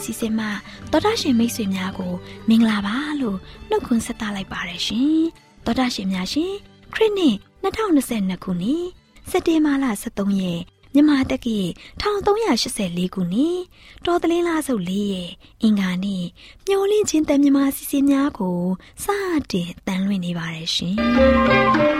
AWR ညှို့လင့်ချင်းတန်လွင့်စီစဉ်မှာတော်တာရှင်မိတ်ဆွေများကိုမင်္ဂလာပါလို့နှုတ်ခွန်းဆက်သလိုက်ပါတယ်ရှင်တော်တာရှင်များရှင်ခရစ်နှစ်2022ခုနှစ်စက်တင်ဘာလ23ရက်မြန်မာတက္ကီ1384ခုနှစ်တော်သလင်းလားစုပ်လေးရဲ့အင်္ဂါနေ့မျောလင့်ချင်းတန်မြမာစီစဉ်များကိုစတင်တန်လွင့်နေပါတယ်ရှင်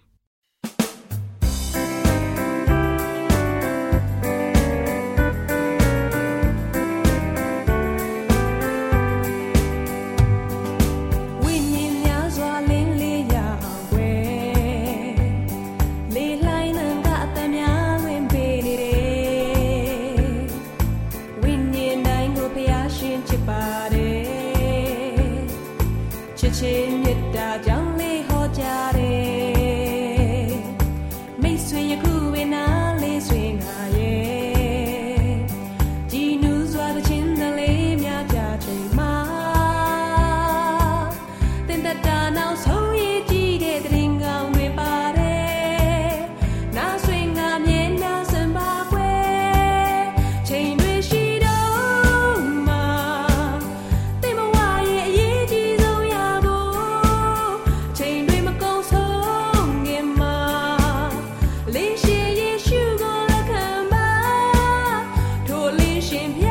Jim.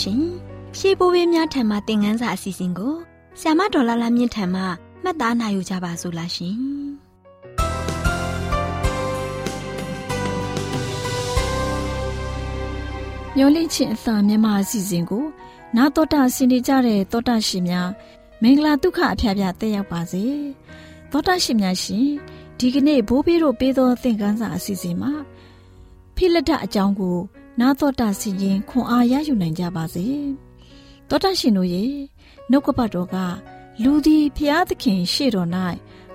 ရှင်များရှင်ရှေးဘိုးဘေးများထံမှသင်ခန်းစာအစီအစဉ်ကိုဆ iam ဒေါ်လာလာမြင့်ထံမှမှတ်သားနိုင်ယူကြပါစို့လားရှင်မျောလင့်ချင်းအသာမြန်မာအစီအစဉ်ကို နာတော်တာဆင်နေကြတဲ့တောတာရှင်များမင်္ဂလာဒုက္ခအဖျားဖျားတက်ရောက်ပါစေတောတာရှင်များရှင်ဒီကနေ့ဘိုးဘေးတို့ပေးသောသင်ခန်းစာအစီအစဉ်မှာဖိလက်ဒအကြောင်းကို နာတော်တာစီရင်ခွန်အားရယူနိုင်ကြပါစေတောတာရှင်တို့ရဲ့နှုတ်ကပတ်တော်ကလူသည်ဖျားသခင်ရှေ့တော်၌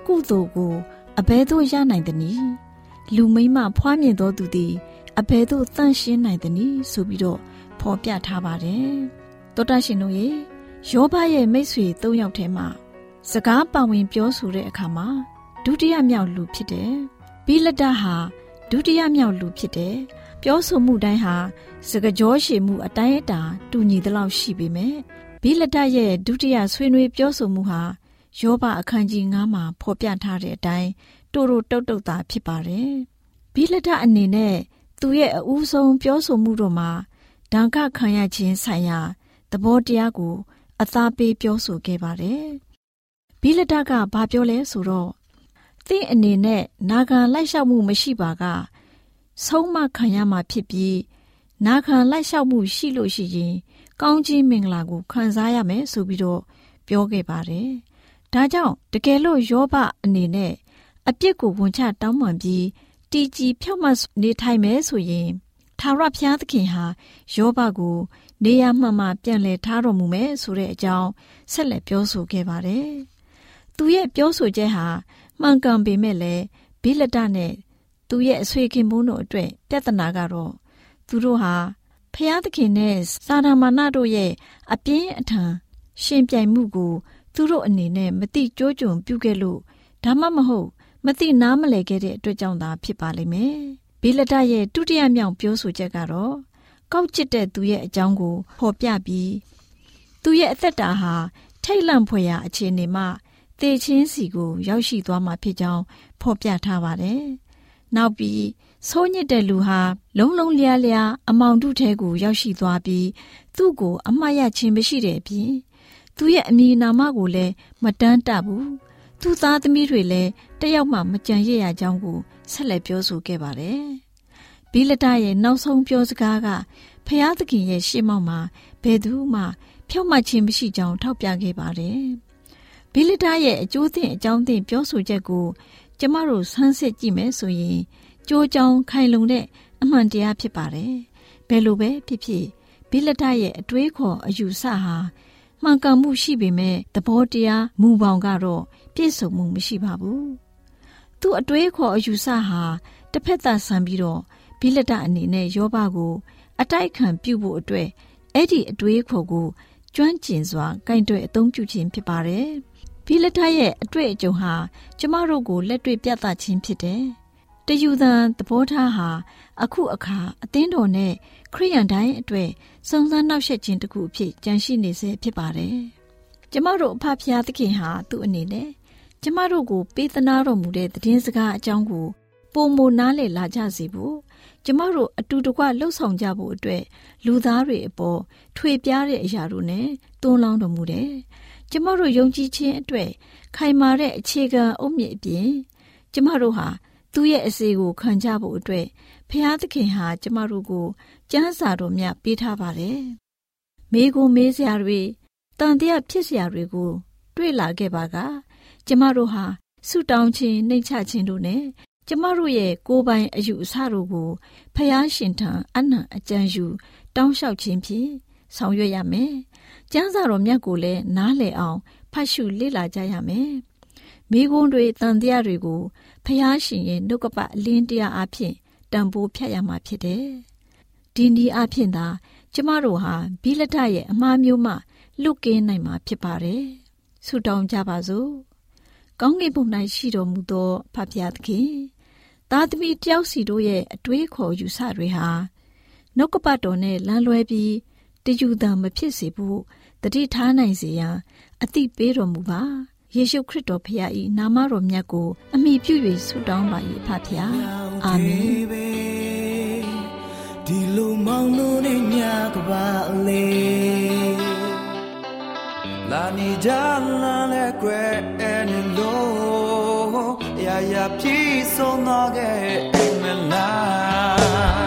ကုသိုလ်ကိုအဘဲသို့ရနိုင်သည်နီလူမိမဖွားမြင်သောသူသည်အဘဲသို့တန့်ရှင်းနိုင်သည်နီဆိုပြီးတော့ဖော်ပြထားပါတယ်တောတာရှင်တို့ရဲ့ယောဘရဲ့မိတ်ဆွေ၃ယောက်ထဲမှာစကားပါဝင်ပြောဆိုတဲ့အခါမှာဒုတိယမြောက်လူဖြစ်တယ်။ဘိလဒဟာဒုတိယမြောက်လူဖြစ်တယ်။ ပြောဆိုမှုတိုင်းဟာစကကြောရှည်မှုအတိုင်းအတာ တူညီသလောက်ရှိပေမဲ့ဘိလဒရဲ့ဒုတိယဆွေးနွေးပြောဆိုမှုဟာယောဘအခန်းကြီး9မှာဖော်ပြထားတဲ့အတိုင်းတိုးတိုးတုတ်တုတ်တာဖြစ်ပါတယ်။ဘိလဒအနေနဲ့သူရဲ့အဦးဆုံးပြောဆိုမှုတို့မှာဒဏ်ခခံရခြင်းဆိုင်ရာသဘောတရားကိုအသားပေးပြောဆိုခဲ့ပါတယ်။ဘိလဒကဘာပြောလဲဆိုတော့သင်အနေနဲ့နာခံလိုက်လျှောက်မှုမရှိပါက ဆုံးမခံရမှာဖြစ်ပြီးနာခံလိုက်လျှောက်မှုရှိလို့ရှိရင် ကောင်းကြီးမင်္ဂလာကိုခံစားရမယ်ဆိုပြီးတော့ပြောခဲ့ပါတယ်။ဒါကြောင့်တကယ်လို့ယောဘအနေနဲ့အပြစ်ကိုဝန်ချတောင်းပန်ပြီးတီကြီးဖြောက်မှတ်နေထိုင်မယ်ဆိုရင်ထာဝရဘုရားသခင်ဟာယောဘကို နေရာမှန်မှပြန်လဲထားတော်မူမယ်ဆိုတဲ့အကြောင်းဆက်လက်ပြောဆိုခဲ့ပါတယ်။သူရဲ့ပြောဆိုချက်ဟာမှန်ကန်ပေမဲ့လည်းဘိလဒနဲ့ သူရဲ့အဆွေခင်မိုးတို့အတွက်ပြဿနာကတော့သူတို့ဟာဖျားသခင်နဲ့စာနာမာနတို့ရဲ့အပြင်းအထန်ရှင်ပြိုင်မှုကို သူတို့အနေနဲ့မတိကြိုးကြုံပြုခဲ့လို့ဒါမှမဟုတ် မတိနားမလည်ခဲ့တဲ့အတွက်ကြောင့်သာဖြစ်ပါလိမ့်မယ်။ဘိလဒရဲ့ဒုတိယမြောက်ပြောဆိုချက်ကတော့ကောက်ကျစ်တဲ့သူရဲ့အကြောင်းကိုဖော်ပြပြီးသူရဲ့အသက်တာဟာထိတ်လန့်ဖွယ်ရာအခြေအနေမှာသေချင်းစီကို ရောက်ရှိသွားမှာဖြစ်ကြောင်းဖော်ပြထားပါတယ်။ နောက်ပြီးဆိုးညစ်တဲ့လူဟာလုံးလုံးလျားလျားအမောင်တုထဲကိုရောက်ရှိသွားပြီးသူ့ကိုအမှားရခြင်းမရှိတဲ့အပြင်သူရဲ့အမည်နာမကိုလည်းမတန်းတဘူး။သူ့သားသမီးတွေလည်းတယောက်မှမကြံရရကြောင်းကိုဆက်လက်ပြောဆိုခဲ့ပါတယ်။ဘီလဒရဲ့နောက်ဆုံးပြောစကားကဖျားသခင်ရဲ့ရှေ့မှောက်မှာဘယ်သူမှဖြောက်မှတ်ခြင်းမရှိကြောင်းထောက်ပြခဲ့ပါတယ်။ဘိလဒရဲ့အကျိုးသင့်အကြောင်းသင့်ပြောဆိုချက်ကို ကျမတို့ဆန်းစစ်ကြည့်မယ်ဆိုရင်ကြိုးကြောင်ခိုင်လုံတဲ့အမှန်တရားဖြစ်ပါတယ်။ဘယ်လိုပဲဖြစ်ဖြစ်ဘိလဒရဲ့အတွေးခေါ်အယူဆဟာမှန်ကန်မှုရှိပေမဲ့သဘောတရားမူပေါင်းကတော့ပြည့်စုံမှုမရှိပါဘူး။သူ့အတွေးခေါ်အယူဆဟာတစ်ဖက်သက်ဆန်ပြီးတော့ဘိလဒအနေနဲ့ယောဘကို အတိုက်ခံပြုဖို့အတွက်အဲ့ဒီအတွေးခေါ်ကိုကျွမ်းကျင်စွာကင်တွယ်အသုံးပြုခြင်းဖြစ်ပါတယ်။ ဖီလက်ထရဲ့အတွေ့အကြုံဟာကျမတို့ကိုလက်တွေ့ပြသခြင်းဖြစ်တယ်။တယူသန်သဘောထားဟာအခုအခါအသင်းတော်နဲ့ခရိယန်တိုင်းအတွေ့စုံစမ်းနှောက်ယှက်ခြင်းတစ်ခုအဖြစ်ကြန့်ရှိနေစေဖြစ်ပါတယ်။ကျမတို့အဖဖျားသခင်ဟာသူ့အနေနဲ့ကျမတို့ကိုပေးသနာတော်မူတဲ့သတင်းစကားအကြောင်းကိုပုံမနားလည်လာကြစေဖို့ကျမတို့အတူတကွလှုပ်ဆောင်ကြဖို့အတွက်လူသားတွေအပေါ်ထွေပြားတဲ့အရာတို့နဲ့တွန်းလောင်းတော်မူတယ်။ ကျမတို့ယုံကြည်ခြင်းအတွက်ခိုင်မာတဲ့အခြေခံအုတ်မြစ်အပြင်ကျမတို့ဟာသူ့ရဲ့အစီကိုခံကြဖို့အတွက်ဖျားသခင်ဟာကျမတို့ကိုကျမ်းစာတော်မြတ်ပေးထားပါတယ်။မိကိုမေးစရာတွေတန်တရားဖြစ်စရာတွေကို တွေ့လာခဲ့ပါက ကျမတို့ဟာဆုတောင်းခြင်းနှိမ်ချခြင်းတို့နဲ့ကျမတို့ရဲ့ကိုယ်ပိုင်အယူအဆတို့ကိုဖျားရှင်ထံအနံ့အကြံယူတောင်းလျှောက်ခြင်းဖြင့်ဆောင်ရွက်ရမယ်။ ကျမ်းစာတော်မြတ်ကိုလည်းနားလည်အောင်ဖတ်ရှုလေ့လာကြရမယ်။မိဂုံးတွေတန်တရားတွေကိုဖျားရှင်ရဲ့နှုတ်ကပအလင်းတရားအဖြစ်တန်ဖိုးဖြတ်ရမှာဖြစ်တယ်။ဒီနည်းအဖြစ်သာ ကျမတို့ဟာဘိလဒရဲ့အမှားမျိုးမှလွတ်ကင်းနိုင်မှာဖြစ်ပါတယ်။ဆုတောင်းကြပါစို့။ကောင်းကင်ဘုံ၌ရှိတော်မူသောဖဖျားသခင်သားသမီးတယောက်စီတို့ရဲ့အတွေးခေါ်ယူဆတွေဟာနှုတ်ကပတ်တော်နဲ့လမ်းလွဲပြီး တယူတံမဖြစ်စေဖို့တတိထားနိုင်စေရန်အတိပေးတော်မူပါယေရှုခရစ်တော်ဖခင်၏နာမတော်မြတ်ကို အမိပြု၍ဆုတောင်းပါ၏ဖခင်အာမင်ဒီလိုမောင်လို့နေညကပါလေလာနေကြလာလဲကွယ်အဲ့လိုရာရာပြေဆုံးတော့ခဲ့အိမ်မလား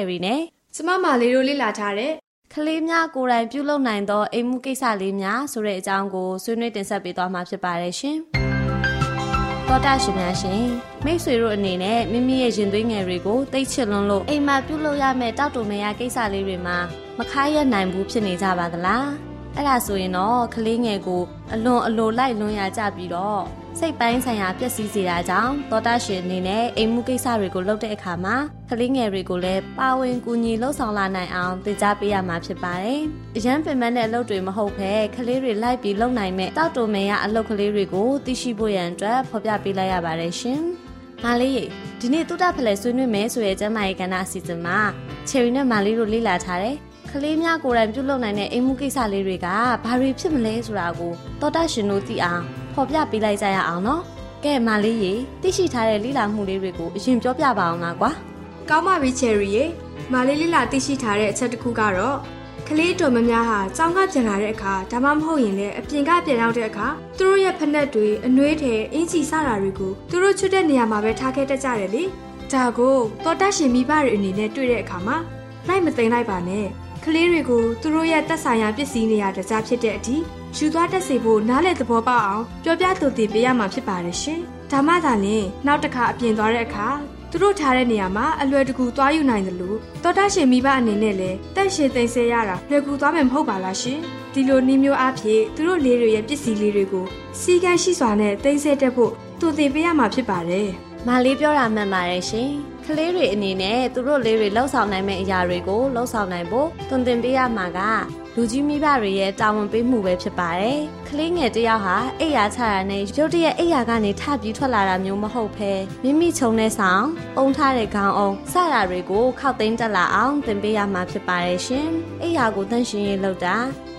ယ်ရီနဲ့ကျမမာလေးတို့လေ့လာထားတဲ့ကလေးများကိုယ်တိုင်ပြုလုပ်နိုင်သောအိမ်မှုကိစ္စလေးများဆိုတဲ့အကြောင်းကိုဆွေးနွေးတင်ဆက်ပေးသွားမှာဖြစ်ပါတယ်ရှင်တော်တာရှင်များရှင်မိတ်ဆွေတို့အနေနဲ့မိမိရဲ့ရင်သွေးငယ်တွေကိုတိတ်ချလွန်းလို့အိမ်မှာပြုလုပ်ရမယ့်တောက်တူမရကိစ္စလေးတွေမှာမခါရနိုင်ဘူးဖြစ်နေကြပါသလား အဲ့ဒါဆိုရင်တော့ကလေးငယ်ကိုအလွန်အလိုလိုက်လွန်ရကြပြီးတော့စိတ်ပိုင်းဆိုင်ရာပျက်စီးစေတာကြောင့်သောတာရှင်အနေနဲ့အိမ်မှုကိစ္စတွေကိုလုပ်တဲ့အခါမှာကလေးငယ်တွေကိုလည်းပါဝင်ကူညီလှုပ်ဆောင်လာနိုင်အောင်သင်ကြားပေးရမှာဖြစ်ပါတယ်။အရန်ပင်ပန်းတဲ့အလုပ်တွေမဟုတ်ဘဲကလေးတွေလိုက်ပြီးလုပ်နိုင်မဲ့တောက်တုံမဲရအလုပ်ကလေးတွေကိုသိရှိဖို့ရန်အတွက်ဖော်ပြပေးလိုက်ရပါတယ်ရှင်။မာလေးဒီနေ့တုဒ္ဒဖလဲဆွေးနွေးမယ်ဆိုရဲ့ကျမရဲ့ကဏ္ဍအစီအစဉ်မှာချယ်ရီနဲ့မာလေးတို့လေ့လာထားတဲ့ ကလေးများကိုယ်တိုင်ပြုလုပ်နိုင်တဲ့အိမ်မှုကိစ္စလေးတွေကဘာတွေဖြစ်မလဲဆိုတာကိုသောတာရှင်တို့သိအောင်ဖော်ပြပေးလိုက်ကြရအောင်နော်ကဲမလေးရေသိရှိထားတဲ့လိလာမှုလေးတွေကိုအရင်ပြောပြပါအောင်လားကွာကောင်းပါပြီချယ်ရီရေမာလေးလေးလာသိရှိထားတဲ့အချက်တစ်ခုကတော့ကလေးတော်မများဟာចောင်းကပြန်လာတဲ့အခါဒါမှမဟုတ်ရင်လည်းအပြင်ကပြန်ရောက်တဲ့အခါသူတို့ရဲ့ဖက်နှက်တွေအနှွေးထဲအင်ကြီးစတာတွေကိုသူတို့ချွတ်တဲ့နေရာမှာပဲထားခဲ့တတ်ကြတယ်လေဒါကိုတော်တတ်ရှင်မိဘတွေအနေနဲ့တွေ့တဲ့အခါမှာလိုက်မသိမ်းလိုက်ပါနဲ့က လေးတွေကိုသူတို့ရဲ့တက်ဆိုင်ရာပစ္စည်းနေရာတကြားဖြစ်တဲ့အထိယူသွားတက်စေဖို့နားလေသဘောပေါက်အောင်ပြောပြသူတည်ပေးရမှာဖြစ်ပါတယ်ရှင်ဒါမှသာလျှင်နောက်တစ်ခါအပြင်သွားတဲ့အခါသူတို့ထားတဲ့နေရာမှာအလွယ်တကူသွားယူနိုင်တယ်လို့တော်တရှင်မိဘအနေနဲ့လည်းတက်ရှင်သိမ်းဆဲရတာလွယ်ကူသွားမယ်မဟုတ်ပါလားရှင်ဒီလိုနည်းမျိုးအဖြစ်သူတို့လေးတွေရဲ့ပစ္စည်းလေးတွေကိုစီကံရှိစွာနဲ့သိမ်းဆဲတက်ဖို့သူတည်ပေးရမှာဖြစ်ပါတယ်မလေးပြောတာမှန်ပါတယ်ရှင် ကလေးတွေအနေနဲ့သူတို့လေးတွေလှုပ်ဆောင်နိုင်မယ့်အရာတွေကိုလှုပ်ဆောင်နိုင်ဖို့တွင်တင်ပေးရမှာကလူကြီးမိဘတွေရဲ့တာဝန်ပေးမှုပဲဖြစ်ပါတယ်ကလေးငယ်တယောက်ဟာအိယာချရနဲ့ရုတ်တရက်အိယာကနေထပြီးထွက်လာတာမျိုးမဟုတ်ဘဲမိမိခြုံတဲ့ဆောင်အုံထားတဲ့ခေါင်းအုံစတာတွေကိုခောက်သိမ်းတက်လာအောင်တင်ပေးရမှာဖြစ်ပါတယ်ရှင်အိယာကိုတန့်ရှင်းရေးလုပ်တာ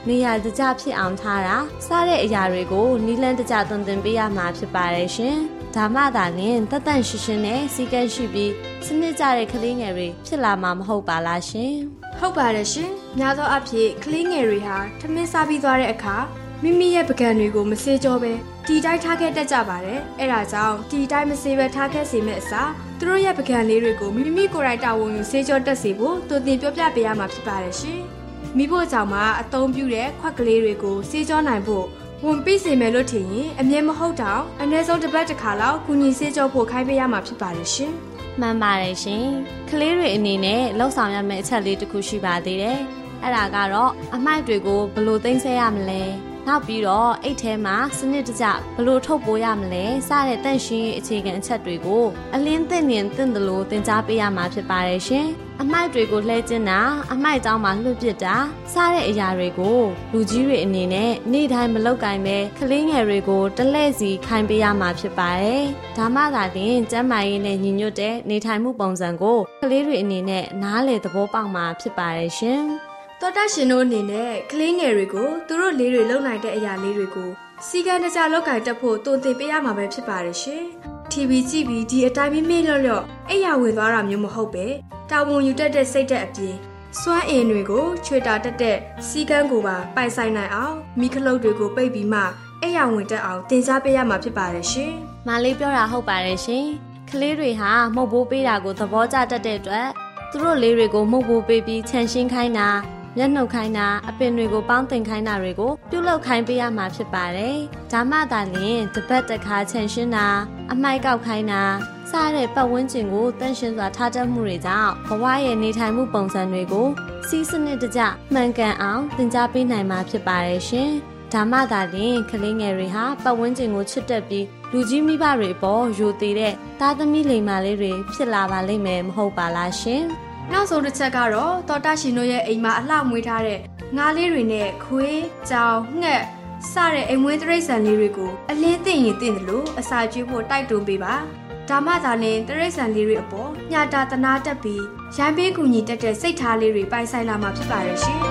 နေရာတကျဖြစ်အောင်ထားတာစားတဲ့အရာတွေကိုနီလန်းတကျသွန်သင်ပေးရမှာဖြစ်ပါတယ်ရှင်။ဒါမှသာလျှင်တတ်တန့်ရှင်းရှင်းနဲ့စီကံရှိပြီး စနစ်ကျတဲ့ကလေးငယ်တွေဖြစ်လာမှာမဟုတ်ပါလားရှင်။ဟုတ်ပါတယ်ရှင်။များသောအားဖြင့်ကလေးငယ်တွေဟာထမင်းစားပြီးသွားတဲ့အခါမိမိရဲ့ပကံတွေကိုမစေးကြောပဲတီတိုင်းထားခဲ့တတ်ကြပါတယ်။အဲဒါကြောင့်တီတိုင်းမစေးပဲထားခဲ့စေမယ့်အစားသူတို့ရဲ့ပကံလေးတွေကိုမိမိကိုယ်တိုင်တာဝန်ယူစေးကြောတက်စေဖို့သူတင်ပြောပြပေးရမှာဖြစ်ပါတယ်ရှင်။မိဖို့ကြောင့်မှအသုံးပြုတဲ့ခွက်ကလေးတွေကိုစေးကြောနိုင်ဖို့ဝန်ပိစေမယ်လို့ထင်ရင်အမြဲမဟုတ်တော့အနည်းဆုံးတစ်ပတ်တစ်ခါလောက်ကုညီစေးကြောဖို့ခိုင်းပေးရမှာဖြစ်ပါတယ်ရှင်။ မှန်ပါတယ်ရှင်။ကလေးတွေအနေနဲ့လှုပ်ဆောင်ရမယ့်အချက်လေးတစ်ခုရှိပါသေးတယ်။အဲ့ဒါကတော့အမိုက်တွေကိုဘယ်လိုသိမ်းဆည်းရမလဲ။ နောက်ပြီးတော့အိတ်ထဲမှာစနစ်တကျဘယ်လိုထုတ်ပိုးရမလဲစတဲ့တန့်ရှင်းရေးအခြေခံအချက်တွေကိုအလင်းသင့်နေသင့်တယ်လို့သင်ကြားပေးရမှာဖြစ်ပါတယ်ရှင်။အမိုက်တွေကိုလှဲကျင်းတာအမိုက်ကြောင်းမှာလွှတ်ပစ်တာစတဲ့အရာတွေကိုလူကြီးတွေအနေနဲ့နေ့တိုင်းမလုပ်ကင်ပဲကလေးငယ်တွေကိုတလဲစီခိုင်းပေးရမှာဖြစ်ပါတယ်။ဒါမှသာလျှင်ကျန်းမာရေးနဲ့ညီညွတ်တဲ့နေထိုင်မှုပုံစံကိုကလေးတွေအနေနဲ့နားလေသဘောပေါက်မှာဖြစ်ပါတယ်ရှင်။ တော်တရှင်တို့အနေနဲ့ကလေးငယ်တွေကိုသူတို့လေးတွေလုံနိုင်တဲ့အရာလေးတွေကိုစီကံတကြလောက်ကင်တက်ဖို့တုံသင်ပေးရမှာပဲဖြစ်ပါတယ်ရှင်။ TV ကြည့်ပြီးဒီအတိုင်းမေ့လျော့လျော့အိယာဝင်သွားတာမျိုးမဟုတ်ပဲတာဝန်ယူတတ်တဲ့စိတ်သက်အပြင်စွမ်းအင်တွေကိုချွေတာတက်တဲ့စီကံကိုပါပိုင်ဆိုင်နိုင်အောင်မိခလုတ်တွေကိုပိတ်ပြီးမှအိယာဝင်တက်အောင်တင်စားပေးရမှာဖြစ်ပါတယ်ရှင်မလေးပြောတာဟုတ်ပါတယ်ရှင်။ကလေးတွေဟာမှုတ်ဘိုးပေးတာကိုသဘောကျတတ်တဲ့အတွက်သူတို့လေးတွေကိုမှုတ်ဘိုးပေးပြီးခြံရှင်းခိုင်းတာ မျက်နှုတ်ခိုင်းတာအပင်တွေကိုပေါင်းတင်ခိုင်းတာတွေကိုပြုလုပ်ခိုင်းပေးရမှာဖြစ်ပါတယ်။ဒါမှသာလျှင်တစ်ပတ်တစ်ခါခြံရှင်းတာအမိုက်ကောက်ခိုင်းတာစားတဲ့ပတ်ဝန်းကျင်ကိုတန့်ရှင်းစွာထားတတ်မှုတွေကြောင့်ဘဝရဲ့နေထိုင်မှုပုံစံတွေကိုစီးစနစ်တကျမှန်ကန်အောင်သင်ကြားပေးနိုင်မှာဖြစ်ပါတယ်ရှင်။ဒါမှသာလျှင်ကလေးငယ်တွေဟာပတ်ဝန်းကျင်ကိုချစ်တတ်ပြီးလူကြီးမိဘတွေအပေါ်ယိုသေးတဲ့သားသမီးလိမ္မာလေးတွေဖြစ်လာပါလိမ့်မယ်မဟုတ်ပါလားရှင်။။ နောက်ဆုံးတစ်ချက်ကတော့တော်တရှင်တို့ရဲ့အိမ်မှာအလှမွေးထားတဲ့ငါးလေးတွေနဲ့ခွေး၊ကြောင်၊ငှက်စတဲ့အိမ်မွေးတိရစ္ဆာန်လေးတွေကိုအလင်းသိရင်သိတယ်လို့အစာကျွေးဖို့တိုက်တွန်းပေးပါ။ဒါမှသာလျှင်တိရစ္ဆာန်လေးတွေအပေါ်ညတာတနာတက်ပြီးရန်ပေးကူညီတတ်တဲ့စိတ်ထားလေးတွေပိုင်ဆိုင်လာမှာဖြစ်ပါရဲ့ရှင်။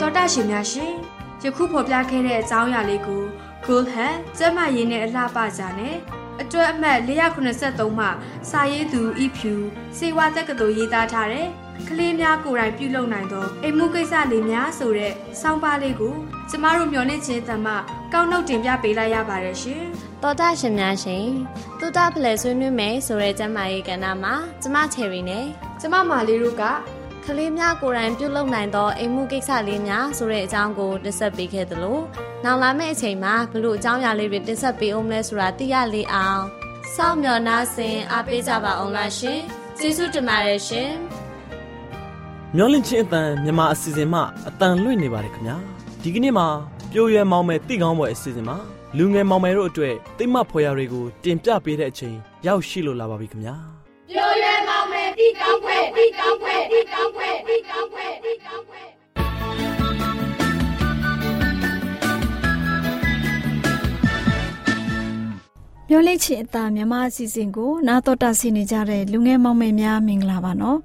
တော်တရှင်များရှင်ယခုဖော်ပြခဲ့တဲ့အကြောင်းအရာလေးကို Cool Hat ကျမရင်းနဲ့အလှပကြနဲ့ အတွက်အမှတ်483မှစာရေးသူဤဖြူစေဝါတက္ကသိုလ်ရေးသားထားတဲ့ကလေးများကိုယ်တိုင်ပြုလုပ်နိုင်သောအိမ်မှုကိစ္စလေးများဆိုတဲ့စောင်းပါးလေးကိုကျမတို့မျှဝင့်ခြင်းတမကောက်နှုတ်တင်ပြပေးလိုက်ရပါတယ်ရှင်တော်တာရှင်များရှင်တူတာဖလဲဆွေးနွေးမယ်ဆိုတဲ့ကျမ်းမာရေးကဏ္ဍမှာကျမချယ်ရီနဲ့။ကျမမာလေးတို့ကကလေးများကိုယ်တိုင်ပြုလုပ်နိုင်သောအိမ်မှုကိစ္စလေးများဆိုတဲ့အကြောင်းကိုတင်ဆက်ပေးခဲ့သလို နောက်လာမယ့်အချိန်မှာဘလို့အကြောင်းအရာလေးတွေတင်ဆက်ပေးအောင်လဲဆိုတာသိရလေအောင်စောင့်မျှော်နှားဆင်အားပေးကြပါအောင်လားရှင်ကျေးဇူးတင်ပါတယ်ရှင်မျောလင့်ချင်းအတန်မြန်မာအစီအစဉ်မှအတန်လွင့်နေပါတယ်ခင်ဗျာဒီကနေ့မှာပြိုရွယ်မောင်မယ်တိကောင်းပွဲအစီအစဉ်မှာလူငယ်မောင်မယ်တို့အတွက်တိတ်မဖွယ်ရာတွေကိုတင်ပြပေးတဲ့အချိန်ရောက်ရှိလို့လာပါပြီခင်ဗျာပြိုရွယ်မောင်မယ်တီကောင်းခွဲတီကောင်းခွဲ မျောလေးချစ်အသားမြမအစီအစဉ်ကိုနာတော်တာဆင်နေကြတဲ့လူငယ်မောင်မယ်များမင်္ဂလာပါနော်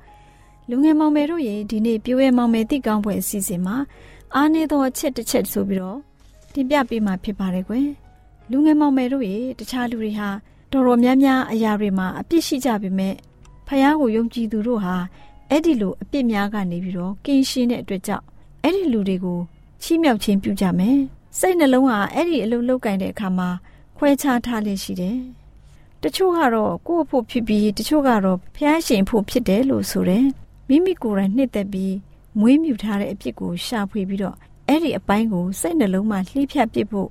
လူငယ်မောင်မယ်တို့ရေဒီနေ့ပြိုးရဲမောင်မယ်တိကောင်းပွဲအစီအစဉ်မှာအားနေသောအချက်တစ်ချက်ဆိုပြီးတော့တင်ပြပေးမှာဖြစ်ပါတယ်ကွယ်လူငယ်မောင်မယ်တို့ရေတခြားလူတွေဟာတော်တော်များများအရာတွေမှာအပြစ်ရှိကြပေမဲ့ဖះကိုယုံကြည်သူတို့ဟာအဲ့ဒီလိုအပြစ်များကနေပြီးတော့ကင်းရှင်းတဲ့အတွက်ကြောင့်အဲ့ဒီလူတွေကိုချီးမြှောက်ခြင်းပြုကြမယ်စိတ်နှလုံးဟာအဲ့ဒီအလုပ်လုပ်ကင်တဲ့အခါမှာ ခွဲခြားထားလိမ့်ရှိတယ်တချို့ကတော့ကိုယ့်အဖို့ဖြစ်ပြီးတချို့ကတော့ဖះရှင်ဖို့ဖြစ်တယ်လို့ဆိုတယ်မိမိကိုယ်တိုင်နှစ်သက်ပြီးမွေးမြူထားတဲ့အပြစ်ကိုရှာဖွေပြီးတော့အဲ့ဒီအပိုင်းကိုစိတ်နှလုံးမှာလှိဖြတ်ပစ်ဖို့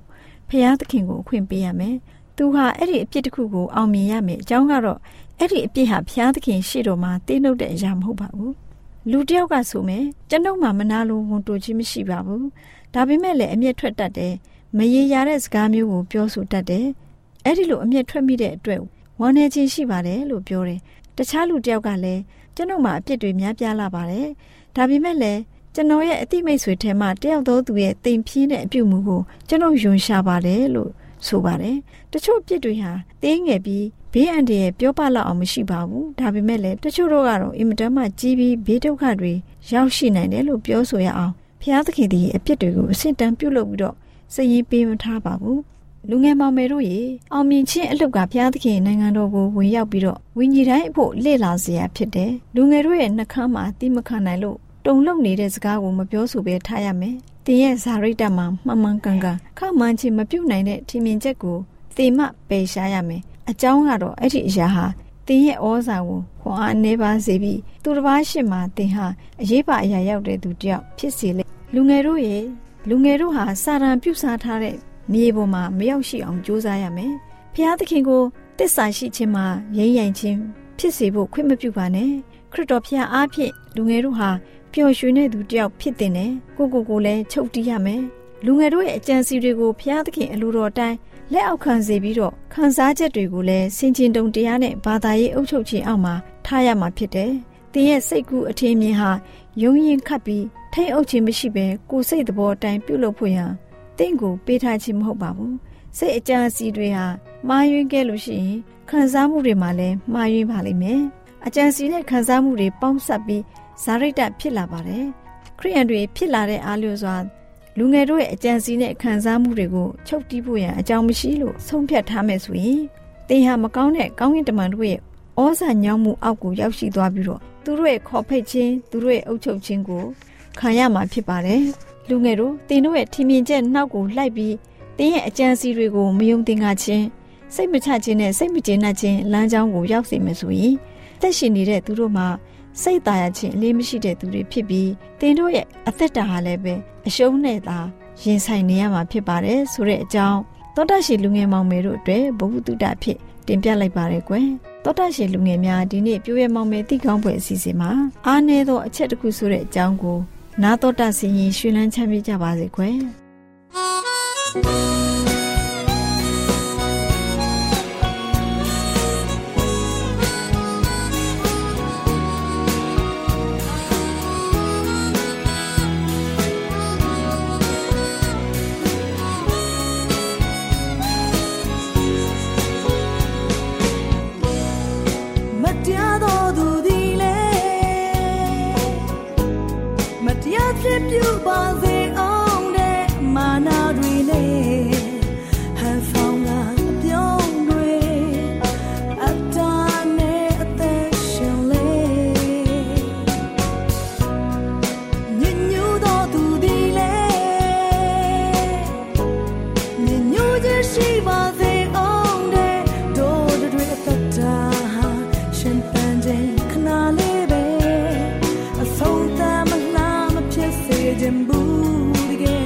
ဖះသခင်ကိုအခွင့်ပေးရမယ်။သူဟာအဲ့ဒီအပြစ်တစ်ခုကိုအောင်မြင်ရမယ်အကြောင်းကတော့အဲ့ဒီအပြစ်ဟာဖះသခင်ရှေ့တော်မှာတင်းနှုတ်တဲ့အရာမဟုတ်ပါဘူး။လူတယောက်ကဆိုမယ်ကျွန်ုပ်မှမနာလိုဝန်တိုခြင်းမရှိပါဘူး။ဒါပေမဲ့လည်းအမျက်ထွက်တတ်တယ်။ မရေရာတဲ့စကားမျိုးကိုပြောဆိုတတ်တယ်။အဲ့ဒီလိုအမျက်ထွက်မိတဲ့အတွက်ဝမ်းနည်းခြင်းရှိပါတယ်လို့ပြောတယ်။တခြားလူတယောက်ကလည်းကျွန်ုပ်မှာအပြစ်တွေများပြားလာပါတယ်။ဒါပေမဲ့လည်းကျွန်တော်ရဲ့အတိမိတ်ဆွေထဲမှာတယောက်သောသူရဲ့တိမ်ဖြင်းတဲ့အပြုတ်မှုကိုကျွန်တော်ယွန်ရှာပါတယ်လို့ဆိုပါတယ်။တချို့အပြစ်တွေဟာတင်းငယ်ပြီးဘေးအန္တရာယ်ပြောပလောက်အောင်မရှိပါဘူး။ဒါပေမဲ့လည်းတချို့တို့ကတော့အင်မတန်မှကြီးပြီးဘေးဒုက္ခတွေရောက်ရှိနိုင်တယ်လို့ပြောဆိုရအောင်။ဖျားသခင်ဒီအပြစ်တွေကိုအစစ်တမ်းပြုတ်လုပ်ပြီးတော့ စည်ရင်ပေးမထားပါဘူး။လူငယ်မောင်မယ်တို့ရေအောင်မြင်ခြင်းအလုပ်ကဘုရားသခင်နိုင်ငံတော်ကိုဝင်ရောက်ပြီးတော့ဝိညာဉ်တိုင်းအဖို့လေ့လာစရာဖြစ်တယ်။လူငယ်တို့ရဲ့နှကမ်းမှာတိမခံနိုင်လို့တုံလုံနေတဲ့စကားကိုမပြောဆိုဘဲထားရမယ်။တင်ရဲ့ဇာရိတ္တမှာမှန်မှန်ကန်ကန်ခမှန်ချင်းမပြုတ်နိုင်တဲ့ထင်မြင်ချက်ကိုတင်မပယ်ရှားရမယ်။အကြောင်းကတော့အဲ့ဒီအရာဟာတင်ရဲ့ဩဇာကိုခွန်အားအနေပါစေပြီးသူတစ်ပါးရှိမှတင်ဟာအရေးပါအရာရောက်တဲ့သူတယောက်ဖြစ်စေလေ။လူငယ်တို့ရဲ့ လူငယ်တို့ဟာစာရန်ပြုစားထားတဲ့မြေပေါ်မှာမရောက်ရှိအောင်ကြိုးစားရမယ်။ဖျားသခင်ကိုတစ္ဆာရှိခြင်းမှာရိမ့်ရိုင်ခြင်းဖြစ်စေဖို့ခွင့်မပြုပါနဲ့။ခရစ်တော်ဖျားအားဖြင့်လူငယ်တို့ဟာပျော်ရွှင်တဲ့သူတယောက်ဖြစ်တင်တယ်ကိုကိုကိုလည်းချုပ်တီးရမယ်လူငယ်တို့ရဲ့အကြံစီတွေကိုဘုရားသခင်အလိုတော်တိုင်းလက်အောက်ခံစေပြီးတော့ခံစားချက်တွေကိုလည်းစင်ကျင်တုံတရားနဲ့ဘာသာရေးအုပ်ချုပ်ခြင်းအောက်မှာထားရမှာဖြစ်တယ်တင်ရဲ့စိတ်ကူးအထင်းမြင်ဟာယုံရင်ခတ်ပြီး ထိတ်အုပ်ခြင်းမရှိဘဲကိုယ်စိတ်သဘောအတိုင်းပြုလုပ်ဖို့ရန်တင့်ကိုပေးထားခြင်းမဟုတ်ပါဘူးစိတ်အကြံစီတွေဟာမှားယွင်းခဲ့လို့ရှိရင်ခံစားမှုတွေမှာလည်းမှားယွင်းပါလိမ့်မယ်အကြံစီနဲ့ခံစားမှုတွေပေါင်းစပ်ပြီးဇာရိတဖြစ်လာပါတယ်ခရိယန်တွေဖြစ်လာတဲ့အားလျော်စွာလူငယ်တို့ရဲ့အကြံစီနဲ့ခံစားမှုတွေကိုချုပ်တီးဖို့ရန်အကြောင်းမရှိလို့ဆုံးဖြတ်ထားမယ်ဆိုရင်သင်ဟာမကောင်းတဲ့ကောင်းကင်တမန်တို့ရဲ့ဩဇာညောင်းမှုအောက်ကိုရောက်ရှိသွားပြီးတော့သူတို့ရဲ့ခေါ်ဖိတ်ခြင်းသူတို့ရဲ့အုပ်ချုပ်ခြင်းကို ခံရမှာဖြစ်ပါတယ်လူငယ်တို့သင်တို့ရဲ့ထင်မြင်ချက်နှောက်ကိုလိုက်ပြီးသင်ရဲ့အကြံစီတွေကိုမယုံသင်္ကာခြင်းစိတ်မချခြင်းနဲ့စိတ်မကျေနပ်ခြင်းလမ်းကြောင်းကိုရောက်စေမယ်ဆိုရင်သက်ရှင်နေတဲ့သူတို့မှာစိတ်သာရခြင်းအလေးမရှိတဲ့သူတွေဖြစ်ပြီးတင်တို့ရဲ့အသက်တာဟာလည်းပဲအရှုံးနဲ့သာရင်ဆိုင်နေရမှာဖြစ်ပါတယ်ဆိုတဲ့အကြောင်းသောတာရှင်လူငယ်မောင်မယ်တို့အတွက်ဘဝတုတဖြစ်တင်ပြလိုက်ပါရယ်ကွယ်သောတာရှင်လူငယ်များဒီနေ့ပြိုးရမောင်မယ်တိကောင်းပွဲအစီအစဉ်မှာအားနည်းသောအချက်တစ်ခုဆိုတဲ့အကြောင်းကို နာတော်တာဆင်ရင်ရှင်လန်းချမ်းမြေ့ကြပါစေကွယ် Sevdim bu gece.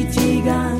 一起干。